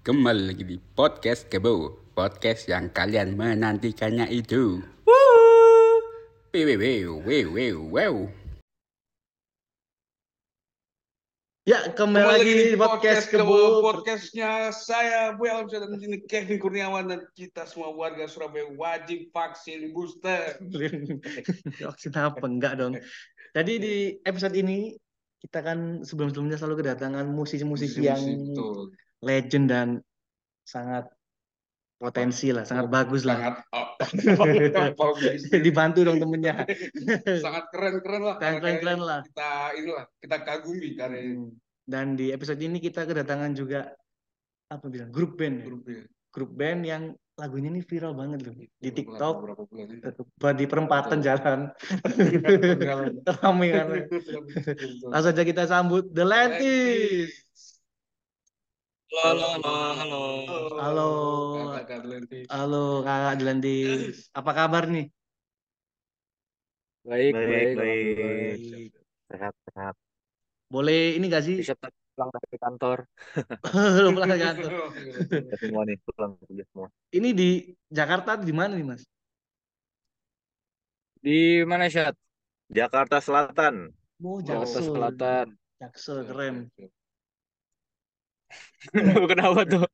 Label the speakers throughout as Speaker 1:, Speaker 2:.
Speaker 1: Kembali lagi di podcast Kebo Podcast yang kalian menantikannya itu Wew, wew, wew, wew, wew.
Speaker 2: Ya, kembali lagi di podcast Kebo.
Speaker 3: Podcastnya saya Bu Alam dan ini Kevin Kurniawan dan kita semua warga Surabaya wajib vaksin booster.
Speaker 2: Vaksin apa? Enggak dong. Jadi di episode ini kita kan sebelum-sebelumnya selalu kedatangan musisi-musisi yang. Legend dan sangat potensi lah, sangat bagus lah.
Speaker 3: Sangat oh, bisa.
Speaker 2: Dibantu dong temennya.
Speaker 3: sangat keren-keren lah.
Speaker 2: Keren-keren lah.
Speaker 3: Kita inilah kita kagumi karya
Speaker 2: Hmm. Dan di episode ini kita kedatangan juga apa bilang grup band, ya?
Speaker 3: grupnya.
Speaker 2: grup band yang lagunya ini viral banget loh di TikTok,
Speaker 3: Berapa bulan ini?
Speaker 2: di perempatan jalan, ramai kan. Langsung aja kita sambut The Lentis.
Speaker 4: Halo, halo, halo.
Speaker 2: Halo, halo kakak Lentis. Apa kabar nih?
Speaker 4: Baik,
Speaker 5: Baik,
Speaker 4: baik,
Speaker 5: baik. Sehat, sehat.
Speaker 2: Boleh ini gak sih?
Speaker 4: Bisa pulang dari kantor.
Speaker 2: Pulang ke kantor.
Speaker 5: Kita semua nih pulang kerja semua.
Speaker 2: Ini di Jakarta di mana nih Mas?
Speaker 4: Di mana, Syat?
Speaker 5: Jakarta Selatan.
Speaker 2: Oh,
Speaker 4: Jakarta. Selatan.
Speaker 2: Jaksel keren.
Speaker 4: Kenapa tuh?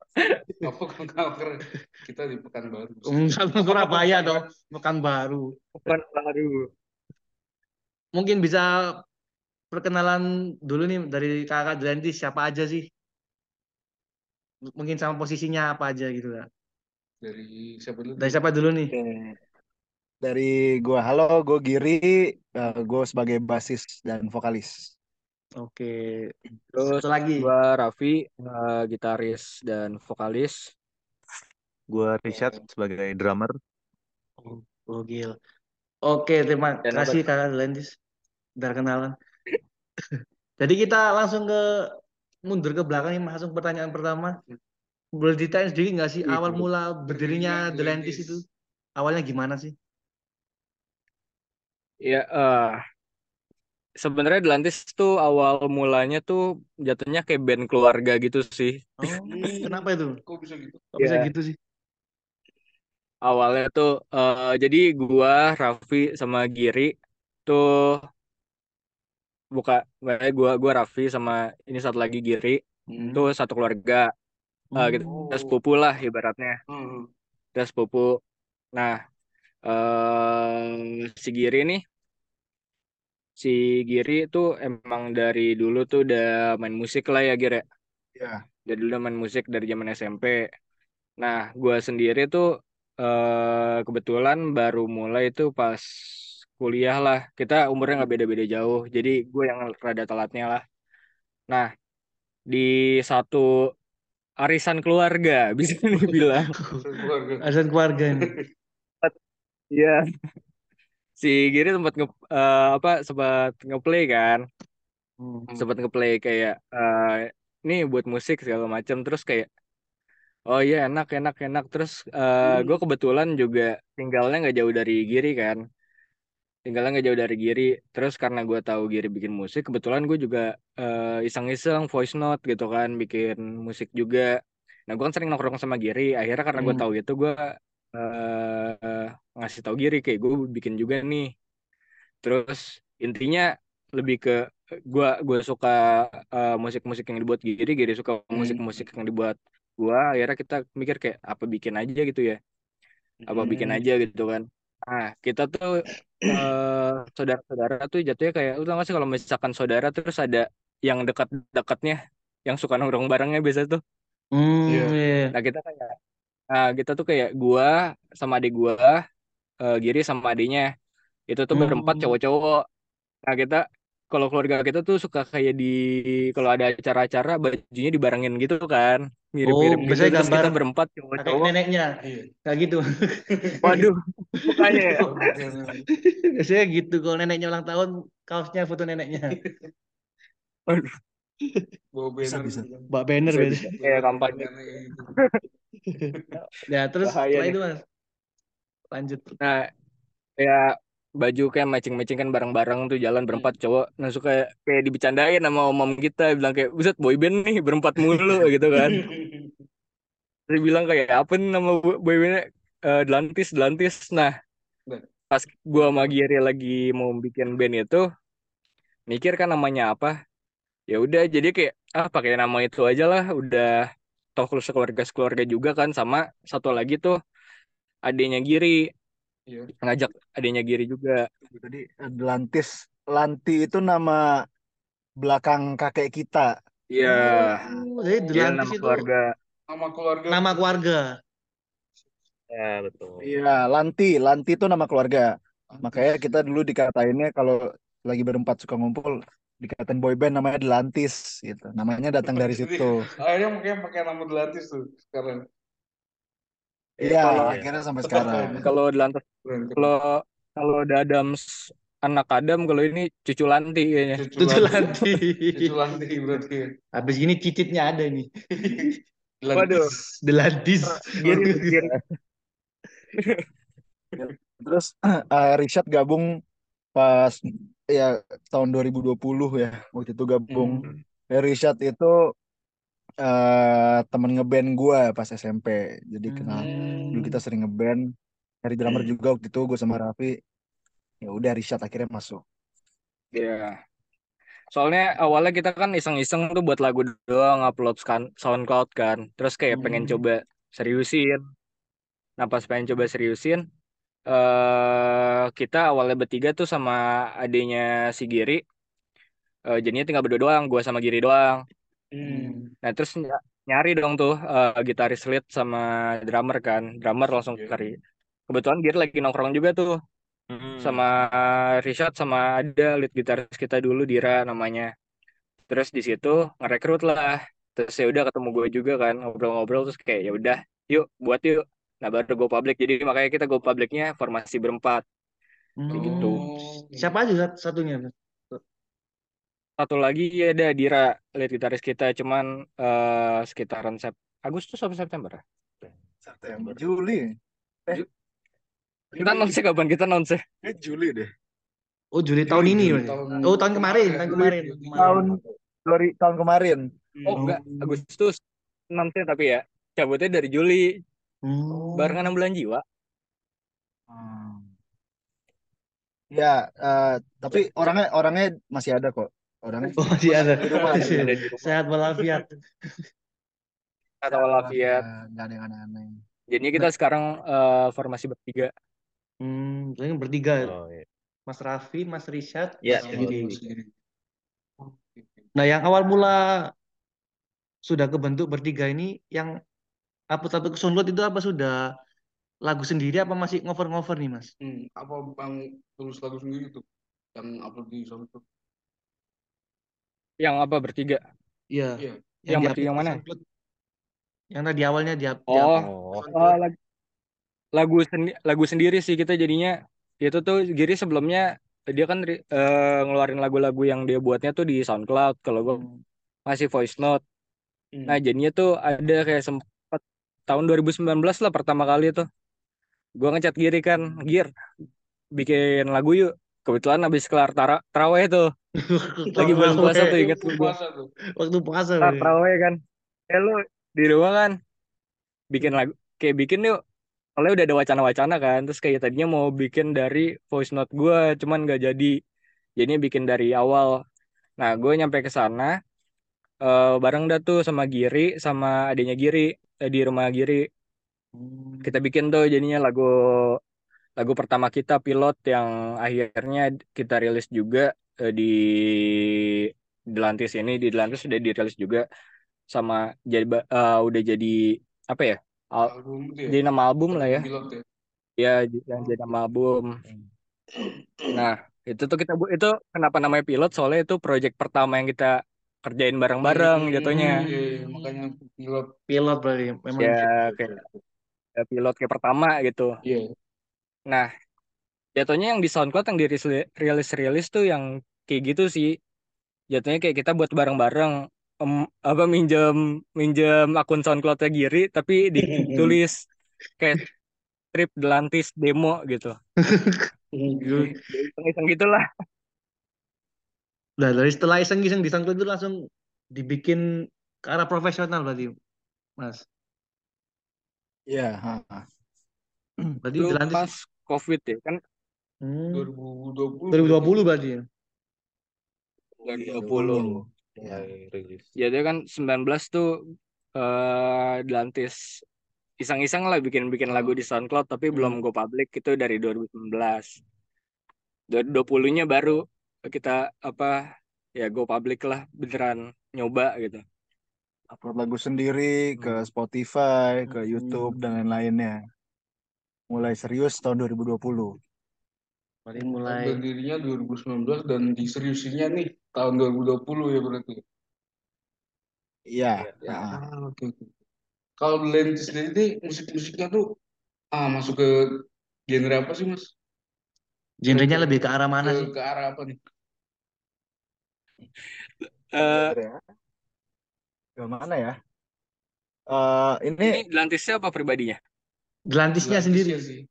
Speaker 3: Apa kan kau keren? Kita di Pekanbaru.
Speaker 2: Enggak Surabaya dong, Pekanbaru.
Speaker 4: Bukan baru.
Speaker 2: Mungkin bisa perkenalan dulu nih dari kakak Lentis siapa aja sih? Mungkin sama posisinya apa aja gitu kan.
Speaker 3: Dari siapa dulu?
Speaker 2: Dari siapa dulu nih?
Speaker 5: Oke. Dari gua, halo, gua Giri. Eh, gua sebagai basis dan vokalis.
Speaker 2: Oke.
Speaker 4: Terus
Speaker 2: Satu lagi.
Speaker 4: gua Raffi, eh, gitaris dan vokalis.
Speaker 5: Gua Richard sebagai drummer.
Speaker 2: Oh, gil. Oke, terima
Speaker 4: Dan apa
Speaker 2: kasih Kakak Lentis. Udah kenalan. Jadi kita langsung ke mundur ke belakang nih langsung pertanyaan pertama. Boleh ditanya sedikit nggak sih
Speaker 4: Iya.
Speaker 2: awal mula berdirinya The Lentis itu? Awalnya gimana sih?
Speaker 4: Ya, eh sebenarnya Delantis tuh awal mulanya tuh jatuhnya kayak band keluarga gitu sih.
Speaker 2: Oh, kenapa itu?
Speaker 3: Kok bisa gitu?
Speaker 2: Kok bisa
Speaker 4: Iya.
Speaker 2: gitu sih?
Speaker 4: Awalnya tuh eh jadi gua, Raffi sama Giri tuh buka makanya gua gua Raffi sama ini satu lagi Giri
Speaker 2: Hmm.
Speaker 4: tuh satu keluarga. Eh, kita,
Speaker 3: Oh.
Speaker 4: kita sepupu lah ibaratnya.
Speaker 3: Hmm.
Speaker 4: Kita sepupu. Nah, eh si Giri nih si Giri tuh emang dari dulu tuh udah main musik lah ya Giri.
Speaker 5: Ya.
Speaker 4: Dari dulu udah main musik dari zaman SMP. Nah, gua sendiri tuh eh kebetulan baru mulai itu pas kuliah lah. Kita umurnya nggak beda-beda jauh. Jadi gue yang rada telatnya lah. Nah, di satu arisan keluarga bisa dibilang.
Speaker 3: Keluarga.
Speaker 2: Azan keluarga nih.
Speaker 4: Iya. Si Giri sempat nge eh, apa sempat ngeplay kan.
Speaker 2: Hmm.
Speaker 4: Sempat ngeplay kayak nih buat musik segala macam terus kayak oh iya enak enak enak terus eh gue kebetulan juga tinggalnya nggak jauh dari Giri kan. Tinggalnya nggak jauh dari Giri. Terus karena gue tahu Giri bikin musik, kebetulan gue juga eh, iseng-iseng voice note gitu kan, bikin musik juga. Nah, gue kan sering nongkrong sama Giri. Akhirnya karena gue
Speaker 2: Hmm.
Speaker 4: tahu itu, gue eh, ngasih tahu Giri kayak gue bikin juga nih. Terus intinya lebih ke gue gue suka eh, musik-musik yang dibuat Giri, Giri suka musik-musik yang dibuat gue. Akhirnya kita mikir kayak apa bikin aja gitu ya, apa bikin
Speaker 2: Hmm.
Speaker 4: aja gitu kan. Nah, kita tuh eh saudara-saudara tuh jatuhnya kayak lu tau gak sih kalau misalkan saudara terus ada yang dekat-dekatnya yang suka nongkrong barengnya biasa tuh.
Speaker 2: Hmm,
Speaker 3: Iya.
Speaker 2: iya.
Speaker 4: Nah, kita kayak nah, kita tuh kayak gua sama adik gua, eh, Giri sama adiknya. Itu tuh berempat
Speaker 2: Hmm.
Speaker 4: cowok-cowok. Nah, kita kalau keluarga kita tuh suka kayak di kalau ada acara-acara bajunya dibarengin gitu kan. Mirip-mirip
Speaker 2: Oh,
Speaker 4: gitu.
Speaker 2: biasanya
Speaker 4: Terus kita
Speaker 2: gambar
Speaker 4: berempat cowok-cowok.
Speaker 2: neneknya.
Speaker 3: Iya.
Speaker 2: Kayak gitu.
Speaker 4: Waduh, bukannya ya.
Speaker 2: Biasanya gitu kalau neneknya ulang tahun, kaosnya foto neneknya.
Speaker 4: Waduh,
Speaker 3: Bawa
Speaker 5: Bisa,
Speaker 3: banner
Speaker 5: bisa.
Speaker 3: gitu kan.
Speaker 2: Mbak banner
Speaker 4: bisa bisa kayak kampanye.
Speaker 2: Ya, terus
Speaker 4: Bahaya
Speaker 2: setelah
Speaker 4: nih.
Speaker 2: itu Mas, lanjut.
Speaker 4: Nah, ya baju kayak matching-matching kan bareng-bareng tuh jalan berempat cowok. Nah, suka kayak dibicarain sama om-om kita bilang kayak buset boyband nih berempat mulu gitu kan. Terus bilang kayak apa nih nama bo- boybandnya Eh, Delantis Delantis nah pas gua sama Giri lagi mau bikin band itu mikir kan namanya apa ya udah jadi kayak ah pakai nama itu aja lah udah toh kalau sekeluarga sekeluarga juga kan sama satu lagi tuh adiknya Giri
Speaker 3: Iya.
Speaker 4: ngajak adiknya Giri juga
Speaker 5: Tadi Atlantis, Lanti itu nama belakang kakek kita.
Speaker 4: iya
Speaker 2: Oh, jadi Delantis
Speaker 4: nama
Speaker 2: itu
Speaker 4: keluarga
Speaker 3: Nama keluarga.
Speaker 2: nama keluarga.
Speaker 4: ya betul
Speaker 5: Iya, Lanti, Lanti itu nama keluarga. Makanya kita dulu dikatainnya kalau lagi berempat suka ngumpul dikatain boyband namanya Delantis gitu. Namanya datang dari situ.
Speaker 3: Akhirnya mungkin pakai nama Delantis tuh sekarang.
Speaker 5: Iya,
Speaker 4: kalau-
Speaker 5: akhirnya sampai
Speaker 3: Tetap
Speaker 5: sekarang.
Speaker 4: kalau
Speaker 3: keren.
Speaker 4: kalau kalau ada Adams anak Adam kalau ini cucu Lanti kayaknya
Speaker 3: Cucu
Speaker 2: Cucu
Speaker 3: Lanti.
Speaker 2: Lanti.
Speaker 3: Cucu Lanti berarti. ya.
Speaker 2: Habis gini cicitnya ada nih.
Speaker 3: Delantis.
Speaker 4: Waduh.
Speaker 2: Delantis.
Speaker 4: Giri
Speaker 5: Terus eh, Richard gabung pas ya tahun 2020 ya. Waktu itu gabung.
Speaker 3: Hmm.
Speaker 5: Ya, Richard itu eh temen ngeband gua pas SMP. Jadi kenal. Dulu kita sering ngeband. Dari drummer juga waktu itu gue sama Raffi. Ya udah Richard akhirnya masuk.
Speaker 4: ya soalnya awalnya kita kan iseng-iseng tuh buat lagu doang upload kan SoundCloud kan terus kayak pengen
Speaker 2: Hmm.
Speaker 4: coba seriusin nah pas pengen coba seriusin eh kita awalnya bertiga tuh sama adiknya si Giri eh jadinya tinggal berdua doang gua sama Giri doang
Speaker 3: Hmm.
Speaker 4: Nah terus ny- nyari dong tuh eh, gitaris lead sama drummer kan. Drummer langsung
Speaker 3: Oke.
Speaker 4: cari. Kebetulan Giri lagi nongkrong juga tuh sama Richard sama ada lead gitaris kita dulu Dira namanya. Terus di situ ngerekrut lah. Terus ya udah ketemu gue juga kan ngobrol-ngobrol terus kayak ya udah yuk buat yuk. Nah baru go public jadi makanya kita go publicnya formasi berempat. Kayak gitu.
Speaker 3: Oh.
Speaker 2: Siapa aja sat- satunya?
Speaker 4: Satu lagi ya ada Dira lead gitaris kita cuman eh, sekitaran Sep Agustus atau September ya?
Speaker 5: September. Juli.
Speaker 4: Kita nonse kapan? Kita nonse.
Speaker 5: Eh, Juli deh.
Speaker 2: Oh Juli tahun ini.
Speaker 3: Juli, tahun-
Speaker 2: Oh tahun kemarin, tahun kemarin.
Speaker 5: Tahun dari tahun kemarin.
Speaker 4: Oh enggak, Agustus nonse tapi ya cabutnya dari Juli
Speaker 2: Hmm.
Speaker 4: barengan 6 bulan jiwa.
Speaker 5: Ya, eh, tapi orangnya orangnya masih ada kok. Orangnya
Speaker 2: Oh masih ada.
Speaker 5: di rumah.
Speaker 4: Masih ada di rumah.
Speaker 2: Sehat walafiat.
Speaker 4: Atau walafiat.
Speaker 5: Nggak ada yang aneh-aneh.
Speaker 4: Jadinya kita sekarang eh, formasi bertiga.
Speaker 2: Hmm, jadi bertiga.
Speaker 6: Oh, iya.
Speaker 2: Mas Raffi, Mas Rishad,
Speaker 6: Iya,
Speaker 2: Mas. Giri. Nah, yang awal mula sudah kebentuk bertiga ini yang upload-upload ke SoundCloud itu apa sudah lagu sendiri apa masih ngover-ngover nih, Mas?
Speaker 3: Hmm, apa bang tulis lagu sendiri tuh yang upload di SoundCloud?
Speaker 4: Yang apa bertiga?
Speaker 2: Iya.
Speaker 3: Iya.
Speaker 4: Yang
Speaker 2: di
Speaker 4: bertiga yang mana?
Speaker 2: SoundCloud. Yang tadi awalnya di, up- di
Speaker 4: Oh,
Speaker 6: Oh,
Speaker 4: lagu lagu, sendi- lagu sendiri sih kita jadinya. Itu tuh Giri sebelumnya dia kan eh, ngeluarin lagu-lagu yang dia buatnya tuh di SoundCloud. Kalau gue
Speaker 2: Hmm.
Speaker 4: masih voice note.
Speaker 3: Hmm.
Speaker 4: Nah, jadinya tuh ada kayak sempat tahun 2019 lah pertama kali tuh. Gua ngechat Giri kan, Gir, bikin lagu yuk. Kebetulan habis kelar tara taraweh tuh. Lagi bulan puasa tuh inget
Speaker 3: Itu tuh.
Speaker 2: Waktu puasa.
Speaker 4: Kelar taraweh kan. Eh lu di rumah kan bikin lagu kayak bikin yuk. Soalnya udah ada wacana-wacana kan. Terus kayak tadinya mau bikin dari voice note gua, cuman nggak jadi. Jadinya bikin dari awal. Nah, gue nyampe ke sana eh bareng dah tuh sama Giri sama adiknya Giri eh, di rumah Giri.
Speaker 2: Hmm.
Speaker 4: kita bikin tuh jadinya lagu lagu pertama kita pilot yang akhirnya kita rilis juga eh, di Delantis ini di Delantis sudah dirilis juga sama jadi eh, udah jadi apa ya Al-
Speaker 3: Album ya.
Speaker 4: jadi nama album lah ya
Speaker 3: Pilot ya.
Speaker 4: ya yang jadi nama album nah itu tuh kita bu itu kenapa namanya pilot soalnya itu project pertama yang kita kerjain bareng-bareng
Speaker 3: Hmm,
Speaker 4: jatuhnya
Speaker 3: Iya, iya, makanya pilot.
Speaker 2: Pilot berarti memang.
Speaker 4: ya kayak ya, pilot kayak pertama gitu
Speaker 3: Iya.
Speaker 4: Nah, jatuhnya yang di SoundCloud yang dirilis-rilis tuh yang kayak gitu sih. Jatuhnya kayak kita buat bareng-bareng em, apa minjem minjem akun SoundCloud-nya Giri tapi ditulis kayak trip Delantis demo gitu.
Speaker 2: Gitu.
Speaker 4: Ya, Iseng-iseng gitulah.
Speaker 2: Nah, dari setelah iseng-iseng di SoundCloud itu langsung dibikin ke arah profesional berarti, Mas.
Speaker 5: Iya.
Speaker 2: Berarti
Speaker 4: Itu
Speaker 2: Delantis
Speaker 4: pas COVID ya kan
Speaker 2: hmm,
Speaker 3: 2020
Speaker 2: 2020 berarti ya.
Speaker 4: 2020.
Speaker 5: Iya.
Speaker 6: rilis.
Speaker 4: Ya dia kan 19 tuh eh Delantis iseng-iseng lah bikin-bikin lagu di SoundCloud tapi belum go public itu dari 2019. 2020-nya baru kita apa ya go public lah beneran nyoba gitu.
Speaker 5: Upload lagu sendiri ke Spotify, ke
Speaker 2: Hmm.
Speaker 5: YouTube dan lain-lainnya. Mulai serius tahun 2020.
Speaker 2: Berarti mulai
Speaker 3: berdirinya 2019 dan diseriusinya nih tahun 2020 ya berarti.
Speaker 5: Iya.
Speaker 6: Iya.
Speaker 5: ha.
Speaker 3: Ah, oke oke. Kalau Lentis sendiri nih musik-musiknya tuh ah masuk ke genre apa sih Mas?
Speaker 2: genrenya lebih ke arah mana
Speaker 3: Ke,
Speaker 2: sih?
Speaker 3: ke arah apa nih?
Speaker 4: Eh
Speaker 5: Ke mana ya? Eh ini
Speaker 4: ini Delantisnya apa pribadinya?
Speaker 2: Delantisnya sendiri.
Speaker 3: Sih.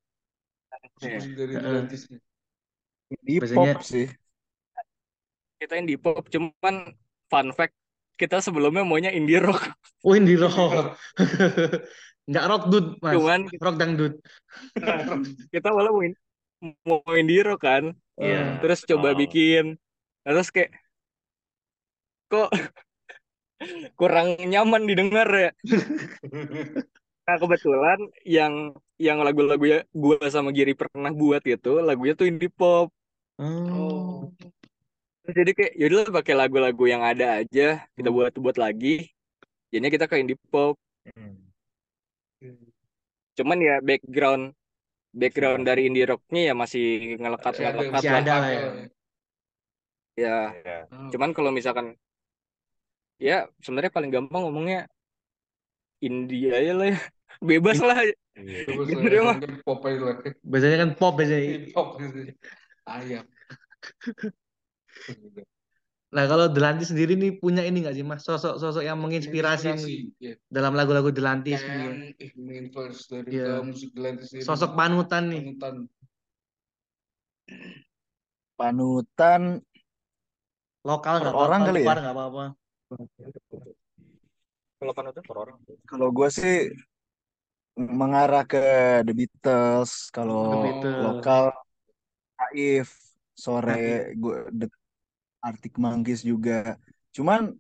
Speaker 3: Musik dari
Speaker 2: Heeh.
Speaker 3: Delantisnya.
Speaker 5: di
Speaker 2: Biasanya-
Speaker 5: pop sih.
Speaker 4: Kita indie pop cuman fun fact kita sebelumnya maunya indie rock.
Speaker 2: Oh indie rock. Nggak rock dude mas.
Speaker 4: Cuman
Speaker 2: Rock dangdut.
Speaker 4: kita malah mau, mau indie rock kan.
Speaker 2: Iya.
Speaker 4: Terus coba
Speaker 6: Oh.
Speaker 4: bikin. Terus kayak kok kurang nyaman didengar ya. Nah kebetulan yang yang lagu-lagu ya gua sama Giri pernah buat itu lagunya tuh indie pop.
Speaker 2: Oh.
Speaker 4: Jadi kayak yaudah pakai lagu-lagu yang ada aja kita buat buat lagi. Jadinya kita ke indie pop.
Speaker 6: Hmm.
Speaker 4: Cuman ya background background dari indie rocknya ya masih ngelekat ngelekat
Speaker 2: Masih
Speaker 4: lah.
Speaker 2: ada lah ya.
Speaker 4: Ya.
Speaker 6: Iya.
Speaker 3: Ah,
Speaker 4: Cuman kalau misalkan ya sebenarnya paling gampang ngomongnya India aja lah ya. Bebas lah.
Speaker 6: Iya.
Speaker 3: Eh,
Speaker 4: mah.
Speaker 3: kan pop aja lah.
Speaker 2: Biasanya kan pop biasanya.
Speaker 3: Gitu. Ayam.
Speaker 2: Nah kalau Delantis sendiri nih punya ini nggak sih mas? Sosok-sosok yang menginspirasi
Speaker 3: Inspirasi, ya.
Speaker 2: dalam lagu-lagu
Speaker 3: eh, menginfluence dari
Speaker 2: Iya.
Speaker 3: ke musik Delantis ini.
Speaker 2: Sosok panutan nih.
Speaker 3: panutan.
Speaker 5: Panutan
Speaker 2: Lokal nggak
Speaker 5: orang kali ya?
Speaker 2: luar nggak apa-apa.
Speaker 6: Kalau per orang.
Speaker 5: kalau gue sih mengarah ke The Beatles.
Speaker 2: The
Speaker 5: Kalau
Speaker 2: Beatles.
Speaker 5: lokal Taif, Sore, gue The Arctic Monkeys juga. Cuman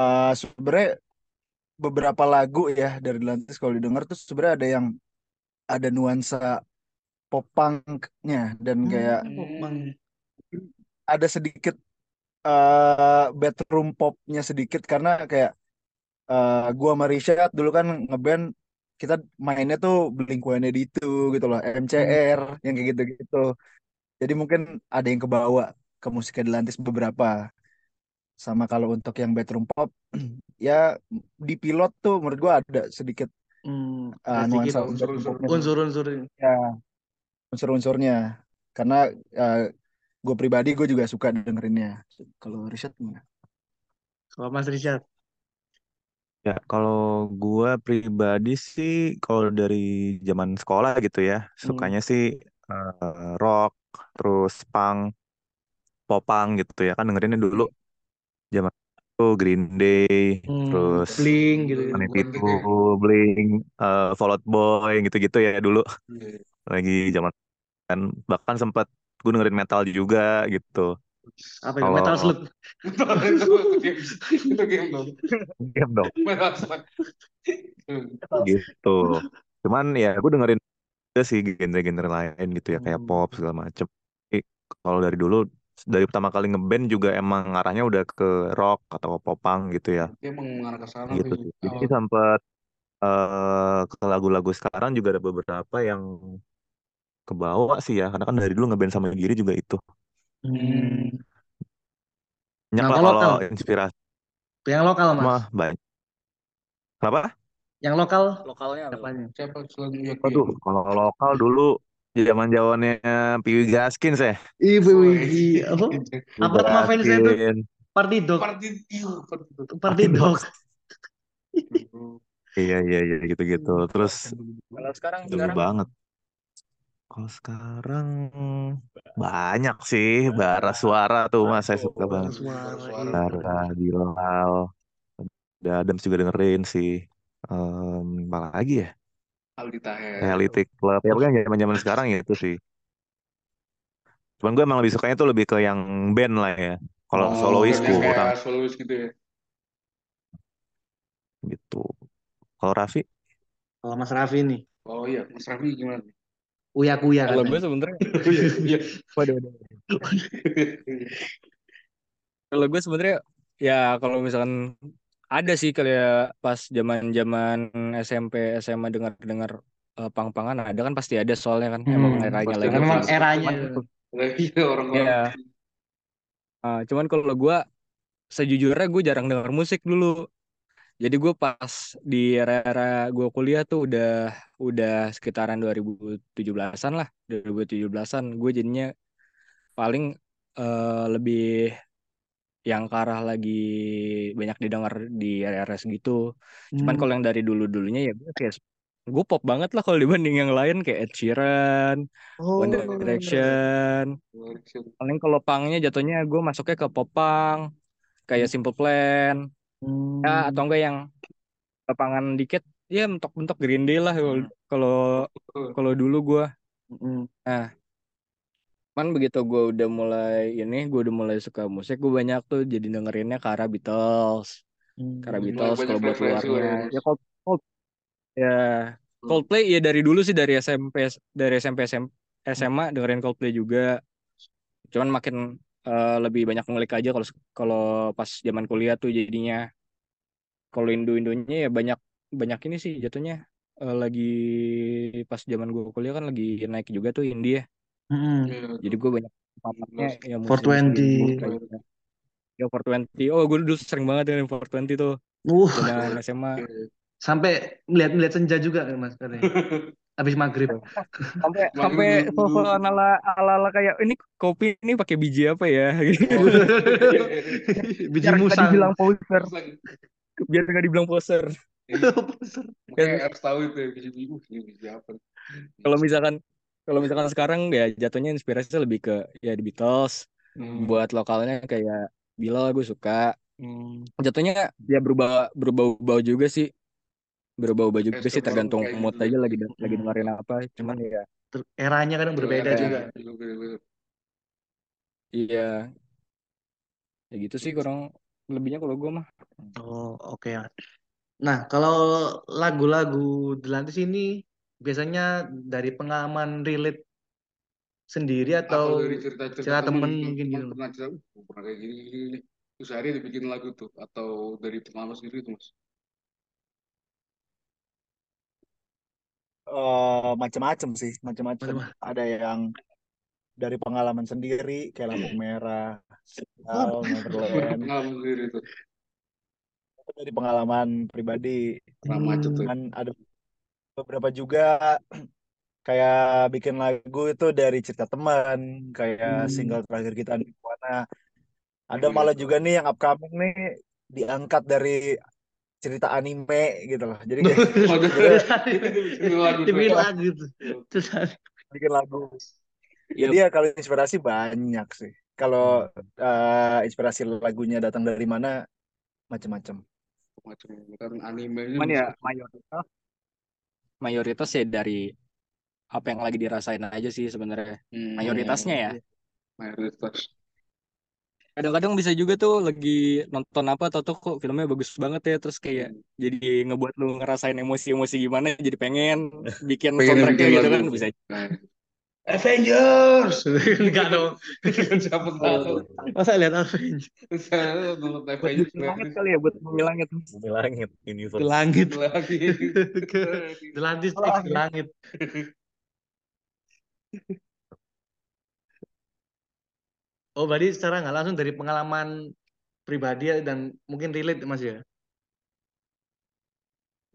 Speaker 5: eh sebenarnya beberapa lagu ya dari Atlantis kalau didengar tuh sebenarnya ada yang ada nuansa pop punk-nya dan kayak
Speaker 3: Hmm.
Speaker 5: ada sedikit eh bedroom popnya sedikit karena kayak eh gua sama Rishad dulu kan ngeband kita mainnya tuh Blink-182 gitu loh, MCR yang kayak gitu-gitu. Jadi mungkin ada yang kebawa ke musik Atlantis beberapa. Sama kalau untuk yang bedroom pop ya di pilot tuh menurut gua ada sedikit
Speaker 2: Hmm, sedikit
Speaker 5: nuansa
Speaker 3: unsur-unsur
Speaker 2: unsur-unsur.
Speaker 5: ya unsur-unsurnya karena gue pribadi gue juga suka dengerinnya kalau Richard gimana?
Speaker 2: Kalau Mas Richard.
Speaker 6: Ya, kalau gua pribadi sih kalau dari zaman sekolah gitu ya, sukanya sih eh, rock, terus punk, popang gitu ya. Kan dengerinnya dulu zaman itu Green Day,
Speaker 2: Hmm,
Speaker 6: terus
Speaker 2: Blink gitu.
Speaker 3: Hmm.
Speaker 6: Money
Speaker 3: Bukan
Speaker 6: Itu,
Speaker 3: gitu
Speaker 6: Blink, eh, Fall Out Boy gitu-gitu ya dulu.
Speaker 3: Iya.
Speaker 6: Lagi zaman kan bahkan sempat gue dengerin metal juga gitu.
Speaker 2: Apa itu?
Speaker 6: Kalau
Speaker 2: Metal Slug.
Speaker 3: itu game dong
Speaker 6: game dong
Speaker 3: Metal Slug.
Speaker 6: gitu. Cuman ya gue dengerin juga sih genre-genre lain gitu ya kayak
Speaker 2: Hmm.
Speaker 6: pop segala macem. Kalau dari dulu dari pertama kali ngeband juga emang arahnya udah ke rock atau popang gitu ya.
Speaker 3: dia emang mengarah ke sana
Speaker 6: Gitu
Speaker 3: sih.
Speaker 6: Jadi
Speaker 3: awal
Speaker 6: sempet eh ke lagu-lagu sekarang juga ada beberapa yang kebawa sih ya karena kan dari dulu ngeband sama Giri juga itu.
Speaker 2: Hmm. Nah,
Speaker 6: lah
Speaker 2: kalau
Speaker 6: kalau
Speaker 2: lokal,
Speaker 6: inspirasi
Speaker 2: yang lokal mas,
Speaker 6: mah banyak. Kenapa?
Speaker 2: yang lokal
Speaker 4: Lokalnya apa?
Speaker 2: apanya?
Speaker 3: siapa
Speaker 6: Waduh, kalau lokal dulu zaman zamannya Piwi Gaskin saya.
Speaker 2: Ibu. Wigi, apa? Apa nama fansnya itu? Party Dog,
Speaker 3: Party iya, Party Dog.
Speaker 6: Iya iya iya gitu-gitu. Terus
Speaker 4: Kalau sekarang sekarang
Speaker 6: banget. Kalau sekarang banyak sih bara suara tuh mas saya suka banget.
Speaker 2: Suara,
Speaker 3: suara.
Speaker 2: iya.
Speaker 6: Bara Bilal, ada Adams juga dengerin sih. Em, apa lagi ya?
Speaker 3: Aldi Taher.
Speaker 6: Reality Club. Ya pokoknya zaman-zaman sekarang ya itu sih. Cuman gue emang lebih sukanya tuh lebih ke yang band lah ya. Kalau
Speaker 3: Oh,
Speaker 6: solois
Speaker 3: yang
Speaker 6: kurang
Speaker 3: solois gitu ya.
Speaker 6: gitu. Kalau Raffi?
Speaker 2: Kalau Mas Raffi nih,
Speaker 3: Oh iya, Mas Raffi gimana?
Speaker 2: Uya-kuya
Speaker 4: Kalau gue
Speaker 2: katanya.
Speaker 4: sebenarnya,
Speaker 3: Iya,
Speaker 4: waduh, waduh. Kalau gue sebenarnya ya kalau misalkan ada sih kayak pas zaman-zaman SMP SMA dengar-dengar eh, pang-pangan ada kan pasti ada soalnya kan emang
Speaker 2: Hmm,
Speaker 4: eranya
Speaker 3: pasti
Speaker 4: lagi gitu.
Speaker 2: eranya.
Speaker 4: Cuman
Speaker 3: Iya, orang-orang.
Speaker 4: ya eh, cuman kalau gue sejujurnya gue jarang dengar musik dulu. Jadi gue pas di era-era gue kuliah tuh udah udah sekitaran 2017-an lah, 2017-an. Gue jadinya paling eh, lebih yang ke arah lagi banyak didengar di era-era segitu. Cuman
Speaker 2: Hmm.
Speaker 4: kalau yang dari dulu-dulunya ya gue kayak gue pop banget lah kalau dibanding yang lain kayak Ed Sheeran, One
Speaker 2: Oh,
Speaker 4: Direction. Paling kalau pangnya jatuhnya gue masuknya ke pop punk kayak Simple Plan ya atau
Speaker 2: hmm.
Speaker 4: enggak yang lapangan dikit ya mentok-mentok Green Day lah kalau kalau kalau dulu gue
Speaker 2: Hmm.
Speaker 4: nah cuman begitu gue udah mulai ini gue udah mulai suka musik gue banyak tuh jadi dengerinnya ke arah Beatles
Speaker 2: Hmm.
Speaker 3: Mulai
Speaker 4: Beatles kalau buat
Speaker 3: ya,
Speaker 4: luarnya
Speaker 3: Mas.
Speaker 4: ya Cold, Cold ya Coldplay ya dari dulu sih dari SMP dari SMP SM, SMA dengerin Coldplay juga cuman makin eh, lebih banyak ngulik aja kalau kalau pas zaman kuliah tuh jadinya. Kalau Indo-Indonya ya banyak banyak ini sih jatuhnya Eh, lagi pas zaman gue kuliah kan lagi naik juga tuh indie ya
Speaker 2: Hmm.
Speaker 3: Iya,
Speaker 4: jadi gue banyak papatnya ya musisi-musisi
Speaker 2: 420.
Speaker 4: indie kayak ya 420 oh gue dulu sering banget dengan 420 tuh.
Speaker 2: Uh,
Speaker 4: zaman SMA
Speaker 2: sampai melihat-melihat senja juga kan Mas katanya. Habis maghrib.
Speaker 4: sampai sampai suasana ala ala ala kayak ini kopi ini pakai biji apa ya gitu
Speaker 3: Oh,
Speaker 2: Biji
Speaker 4: biar nggak
Speaker 2: musang.
Speaker 4: dibilang poser biar nggak dibilang poser
Speaker 3: Makanya harus tahu itu ya, biji-biji. Uh, ini biji apa?
Speaker 4: kalau misalkan kalau misalkan sekarang ya jatuhnya inspirasinya lebih ke ya di Beatles
Speaker 3: Hmm.
Speaker 4: buat lokalnya kayak Bilal gue suka
Speaker 2: Hmm.
Speaker 4: jatuhnya ya berubah berubah-ubah juga sih berubah-ubah juga
Speaker 3: Kayak
Speaker 4: sih tergantung
Speaker 3: kayak
Speaker 4: mood
Speaker 3: gitu.
Speaker 4: aja lagi lagi
Speaker 2: Hmm.
Speaker 4: dengerin apa cuman ya
Speaker 2: Eranya kadang berbeda
Speaker 3: Iya,
Speaker 2: juga.
Speaker 3: iya,
Speaker 4: ya gitu sih kurang lebihnya kalau gue mah
Speaker 2: Oh, oke ya. Nah, kalau lagu-lagu Delantis ini biasanya dari pengalaman relate sendiri
Speaker 3: Atau
Speaker 2: atau
Speaker 3: dari cerita-cerita
Speaker 2: cerita temen
Speaker 3: temen,
Speaker 2: mungkin gitu.
Speaker 3: pernah cerita, uh, pernah kayak gini, gini, gini. Terus dibikin lagu tuh. Atau dari pengalaman sendiri tuh, Mas.
Speaker 5: Eh, macam-macam sih, macam-macam.
Speaker 2: Macam-
Speaker 5: Ada yang dari pengalaman sendiri, kayak lampu merah, Neverland.
Speaker 3: Pengalaman sendiri.
Speaker 5: Itu dari pengalaman pribadi.
Speaker 3: Macet tuh.
Speaker 5: Dan ada beberapa juga kayak bikin lagu itu dari cerita teman, kayak
Speaker 2: Hmm.
Speaker 5: single terakhir kita di mana. Ada
Speaker 3: Hmm.
Speaker 5: malah juga nih yang upcoming nih diangkat dari cerita anime gitu loh. Jadi kayak
Speaker 3: bikin lagu
Speaker 2: Dibikin. Terus
Speaker 5: bikin lagu.
Speaker 4: Iya.
Speaker 5: Jadi ya kalau inspirasi banyak sih. Kalau eh, inspirasi lagunya datang dari mana macam-macam.
Speaker 3: Macam kan animenya
Speaker 4: cuman ya mayoritas mayoritas ya dari apa yang lagi dirasain aja sih sebenarnya
Speaker 3: Hmm,
Speaker 4: mayoritasnya ya
Speaker 3: mayoritas.
Speaker 4: Kadang-kadang bisa juga tuh lagi nonton apa atau tuh kok filmnya bagus banget ya terus kayak
Speaker 3: Hmm.
Speaker 4: jadi ngebuat lu ngerasain emosi-emosi gimana jadi pengen bikin soundtracknya gitu kan bisa.
Speaker 3: Avengers.
Speaker 2: enggak dong.
Speaker 3: Siapa tahu.
Speaker 2: Masa lihat Avengers
Speaker 3: Saya nonton
Speaker 4: buat
Speaker 3: Avengers
Speaker 4: langit kali ya buat bumi langit
Speaker 6: Bumi langit, universe.
Speaker 2: langit. X ke langit. Oh, berarti secara nggak langsung dari pengalaman pribadi dan mungkin relate Mas ya?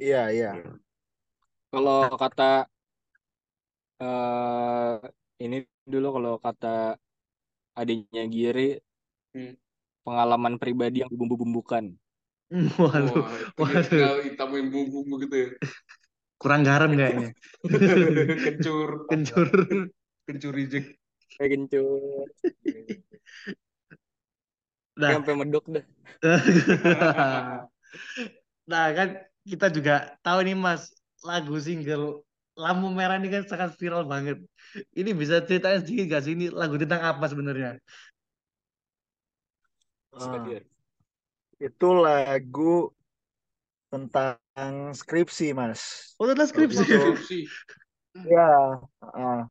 Speaker 5: Iya, iya.
Speaker 4: kalau kata eh ini dulu kalau kata adiknya Giri
Speaker 3: Hmm.
Speaker 4: pengalaman pribadi yang dibumbu-bumbukan
Speaker 2: Waduh,
Speaker 3: Wah,
Speaker 2: waduh.
Speaker 3: hitamin bumbu gitu ya.
Speaker 2: kurang garam kayaknya.
Speaker 3: Kencur.
Speaker 2: Kencur.
Speaker 3: Kencur reject.
Speaker 4: Kayak kencur
Speaker 2: Nah,
Speaker 4: sampai medok dah
Speaker 2: nah kan kita juga tahu nih Mas, lagu single Lampu Merah ini kan sangat viral banget. Ini bisa ceritain sedikit gak sih ini lagu tentang apa sebenarnya?
Speaker 5: Ah, itu lagu tentang skripsi, Mas.
Speaker 2: Oh, tentang skripsi.
Speaker 3: Skripsi.
Speaker 5: ya, ah.